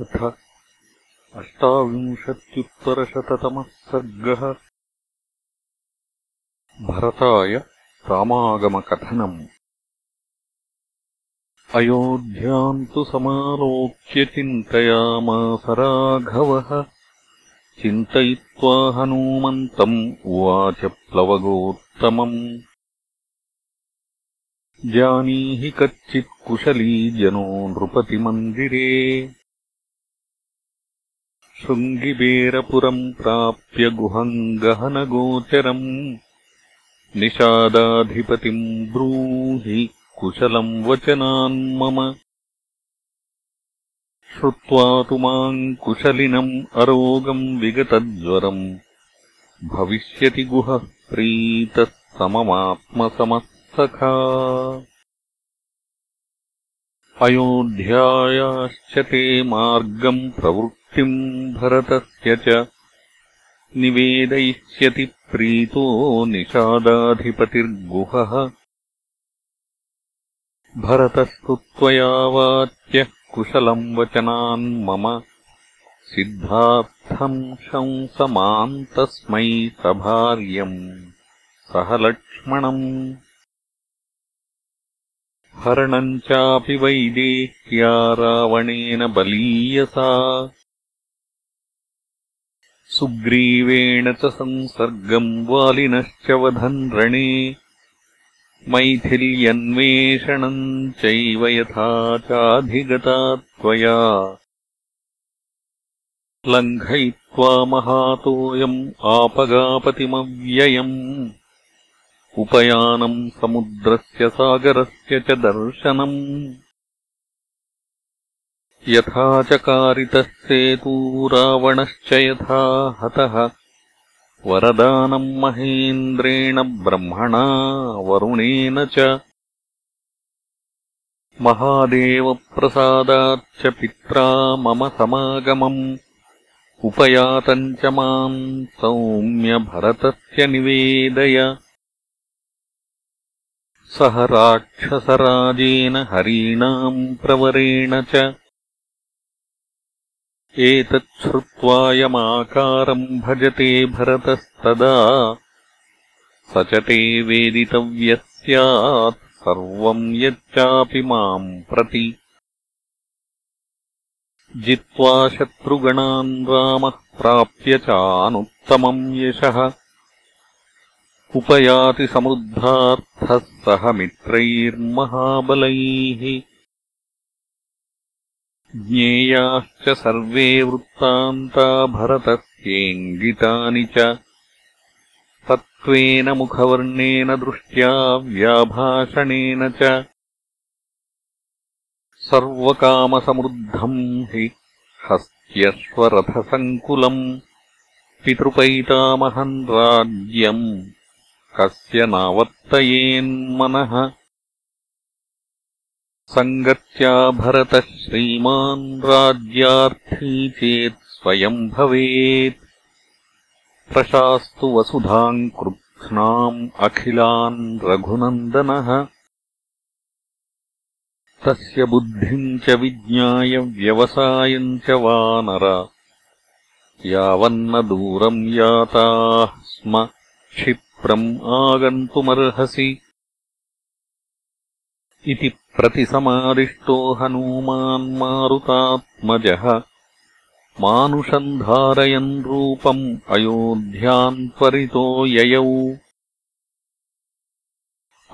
तथा अष्टाविंशत्युत्तरशततमः सर्गः। भरताय रामागमकथनम्। अयोध्याम् तु समालोक्य चिन्तयामास राघवः। चिन्तयित्वा हनूमन्तम् उवाच प्लवगोत्तमम्। जानीहि कच्चित्कुशली जनो नृपतिमन्दिरे शृङ्गिबेरपुरम् प्राप्य गुहम् गहनगोचरम् निषादाधिपतिम् ब्रूहि कुशलम् वचनान् मम। श्रुत्वा तु माम् कुशलिनम् अरोगम् विगतज्वरम्। भविष्यति गुहः प्रीतः सममात्मसमः सखा अयोध्यायाश्च ते मार्गम् प्रवृत् भरतस्य च। निवेदयिष्यति प्रीतो निषादाधिपतिर्गुहः। भरतस्तु त्वया वाच्यः कुशलम् वचनान् मम। सिद्धार्थम् शंसमाम् तस्मै सभार्यम् सह लक्ष्मणम्। हरणम् चापि वैदेह्या रावणेन बलीयसा सुग्रीवेण च संसर्गम् वालिनश्च वधन् रणे। मैथिल्यन्वेषणम् चैव यथा चाधिगता त्वया। लङ्घयित्वा महातोऽयम् आपगापतिमव्ययम्। उपयानम् समुद्रस्य सागरस्य च दर्शनम् यथा चकारितः सेतू रावणश्च यथा हतः। वरदानम् महेन्द्रेण ब्रह्मणा वरुणेन च। महादेवप्रसादाच्च पित्रा मम समागमम्। उपयातम् च माम् सौम्यभरतस्य निवेदय। सह राक्षसराजेन हरीणाम् प्रवरेण च एतच्छ्रुत्वायमाकारम् भजते भरतस्तदा। स च ते वेदितव्यः स्यात् सर्वम् यच्चापि माम् प्रति। जित्वा शत्रुगणान् रामः प्राप्य चानुत्तमम् यशः। उपयाति समृद्धार्थः सह मित्रैर्महाबलैः ज्ञेयाश्च सर्वे वृत्तान्ता भरतस्येङ्गितानि च। तत्त्वेन मुखवर्णेन दृष्ट्या व्याभाषणेन च। सर्वकामसमृद्धम् हि हस्त्यश्वरथसङ्कुलम् पितृपैतामहम् राज्यम् कस्य नावर्तयेन्मनः सङ्गत्या भरतः श्रीमान् राज्यार्थी चेत् स्वयम् भवेत्। प्रशास्तु वसुधाम् कृत्स्नाम् अखिलान् रघुनन्दनः। तस्य बुद्धिम् च विज्ञाय व्यवसायम् च वानर। यावन्न दूरम् याताः स्म क्षिप्रम् आगन्तुमर्हसि। इति प्रतिसमादिष्टो हनूमान्मारुतात्मजः मानुषम् धारयन् रूपम् अयोध्याम् त्वरितो ययौ।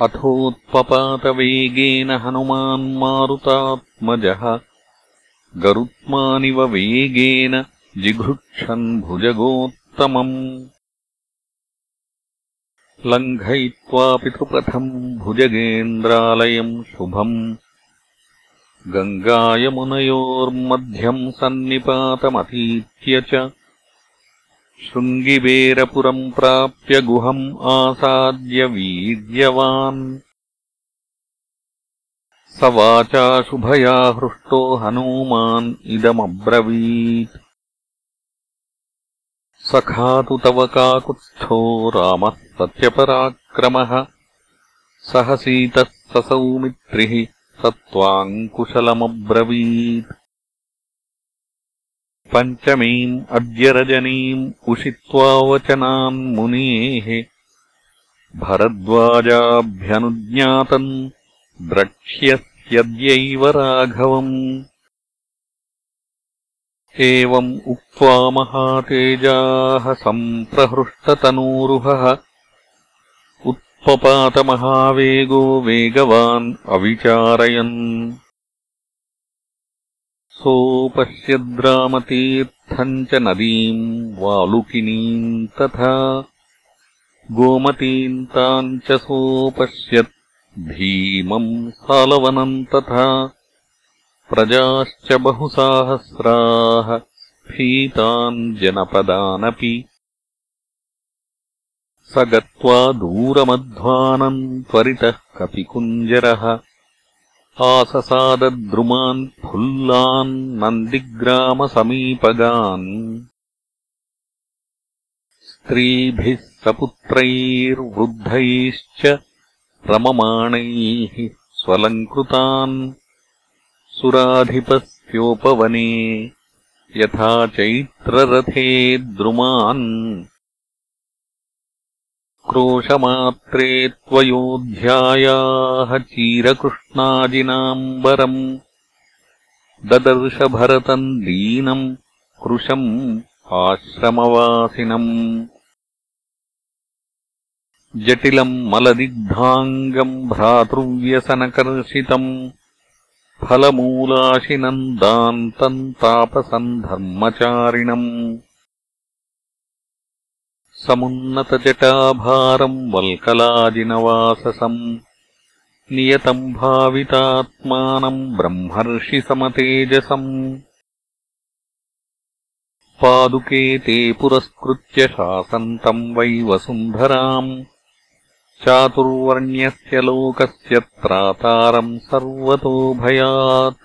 अथोत्पपातवेगेन हनुमान्मारुतात्मजः गरुत्मानिव वेगेन जिघृक्षन् भुजगोत्तमम् लङ्घयित्वा पितृपथम् भुजगेन्द्रालयम् शुभम्। गङ्गायमुनयोर्मध्यम् सन्निपातमतीत्य च शृङ्गिबेरपुरम् प्राप्य गुहम् आसाद्य वीर्यवान्। स वाचा शुभया हृष्टो हनूमान् इदमब्रवीत् सखा तु तव काकुत्स्थो रामः सत्यपराक्रमः। सह सीतः ससौमित्रिः स त्वाम् कुशलमब्रवीत् पञ्चमीम् अद्यरजनीम् उषित्वावचनान्मुनेः भरद्वाजाभ्यनुज्ञातम् द्रक्ष्यस्यद्यैव राघवम् एवम् उक्त्वा महातेजाः सम्प्रहृष्टतनूरुहः उत्पपातमहावेगो वेगवान् अविचारयन्। सोपश्यद्रामतीर्थम् च नदीम् वालुकिनीम् तथा गोमतीम् ताम् च सोपश्यत् भीमम् सालवनम् तथा प्रजाश्च बहुसाहस्राः भीतान् जनपदानपि स गत्वा दूरमध्वानम् त्वरितः कपिकुञ्जरः आससादद्रुमान् फुल्लान् नन्दिग्रामसमीपगान् स्त्रीभिः सपुत्रैर्वृद्धैश्च रममाणैः स्वलङ्कृतान् सुराधिपस्योपवने। यथा चैत्ररथे द्रुमान्। क्रोशमात्रे त्वयोध्यायाः चीरकृष्णाजिनाम्बरम्। ददर्शभरतम् दीनम् कृशम् आश्रमवासिनम्। जटिलम् मलदिग्धाङ्गम् भ्रातृव्यसनकर्षितम् फलमूलाशिनम् दान्तम् तापसम् धर्मचारिणम् समुन्नतजटाभारम् वल्कलाजिनवाससम् नियतम् भावितात्मानम् ब्रह्मर्षिसमतेजसम् पादुके ते पुरस्कृत्य शासन्तम् वै वसुन्धराम् चातुर्वर्ण्यस्य लोकस्य त्रातारम् सर्वतोभयात्।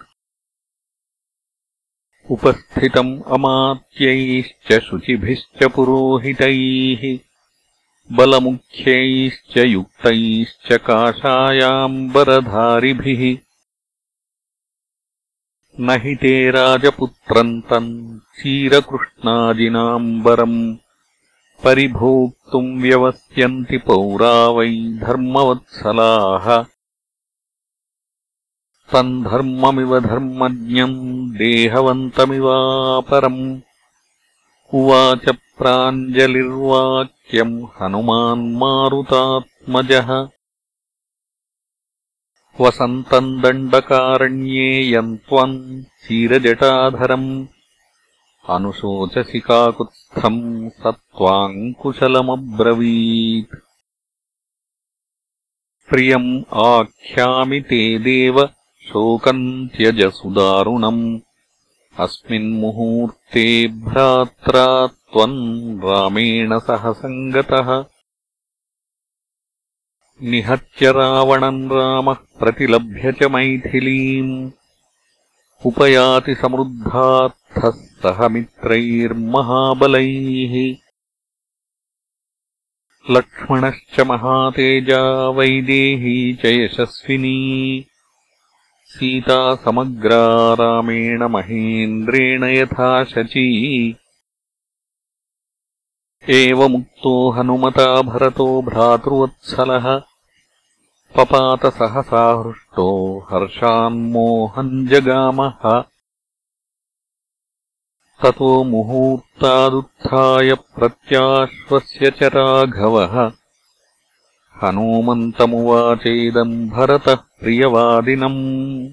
उपस्थितम् अमात्यैश्च शुचिभिश्च पुरोहितैः बलमुख्यैश्च युक्तैश्च काषायाम्बरधारिभिः। न हि ते राजपुत्रम् तम् क्षीरकृष्णाजिनाम्बरम् परिभोक्तुम् व्यवस्यन्ति पौरा वै धर्मवत्सलाः। तम् धर्ममिव धर्मज्ञम् देहवन्तमिवापरम्। उवाच प्राञ्जलिर्वाक्यम् हनुमान्मारुतात्मजः वसन्तम् दण्डकारण्ये यम् त्वम् क्षीरजटाधरम् अनुशोचसि काकुत्स्थम् स त्वाम् कुशलमब्रवीत् प्रियम् आख्यामि ते देव शोकम् त्यज सुदारुणम् अस्मिन्मुहूर्ते भ्रात्रा त्वम् रामेण सह सङ्गतः। निहत्य रावणम् रामः प्रतिलभ्य च मैथिलीम्। उपयाति समृद्धार्थः सह मित्रैर्महाबलैः। लक्ष्मणश्च महातेजा वैदेही च यशस्विनी। सीता समग्रा रामेण महेन्द्रेण यथा शची। एवमुक्तो हनुमता भरतो भ्रातृवत्सलः। पपातसहसा हृष्टो हर्षान्मोहम् जगामः ततो मुहूर्तादुत्थाय प्रत्याश्वस्य च राघवः। हनूमन्तमुवाचेदम् भरतः प्रियवादिनम्।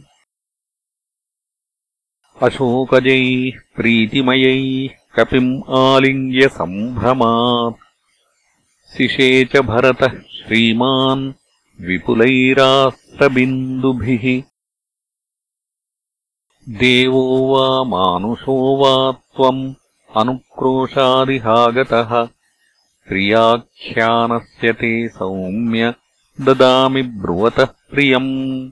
अशोकजैः प्रीतिमयैः कपिम् आलिङ्ग्यसम्भ्रमात् सिषे च भरतः श्रीमान् विपुलैरास्तबिन्दुभिः देवो वा मानुषो वा त्वम् अनुक्रोशादिहागतः। प्रियाख्यानस्य ते सौम्य ददामि ब्रुवतः प्रियम्।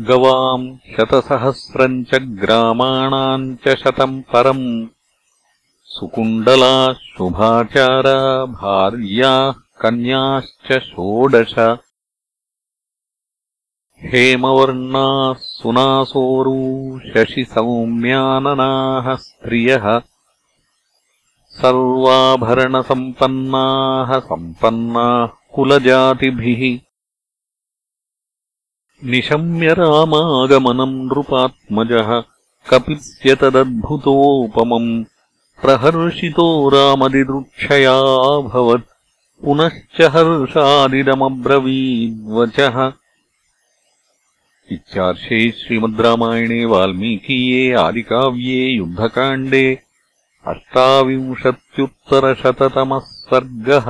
गवाम् शतसहस्रम् च ग्रामाणाम् च शतम् परम्। सुकुण्डला शुभाचारा भार्याः कन्याश्च षोडश हेमवर्णाः सुनासोरू शशिसौम्याननाः स्त्रियः सर्वाभरणसम्पन्नाः सम्पन्नाः कुलजातिभिः निशम्य रामागमनम् नृपात्मजः कपित्यतदद्भुतोपमम् प्रहर्षितो रामदिदृक्षयाभवत् पुनश्च हर्षादिदमब्रवीद्वचः इत्यार्षे श्रीमद् रामायणे वाल्मीकीये आदिकाव्ये युद्धकाण्डे अष्टाविंशत्युत्तरशततमः सर्गः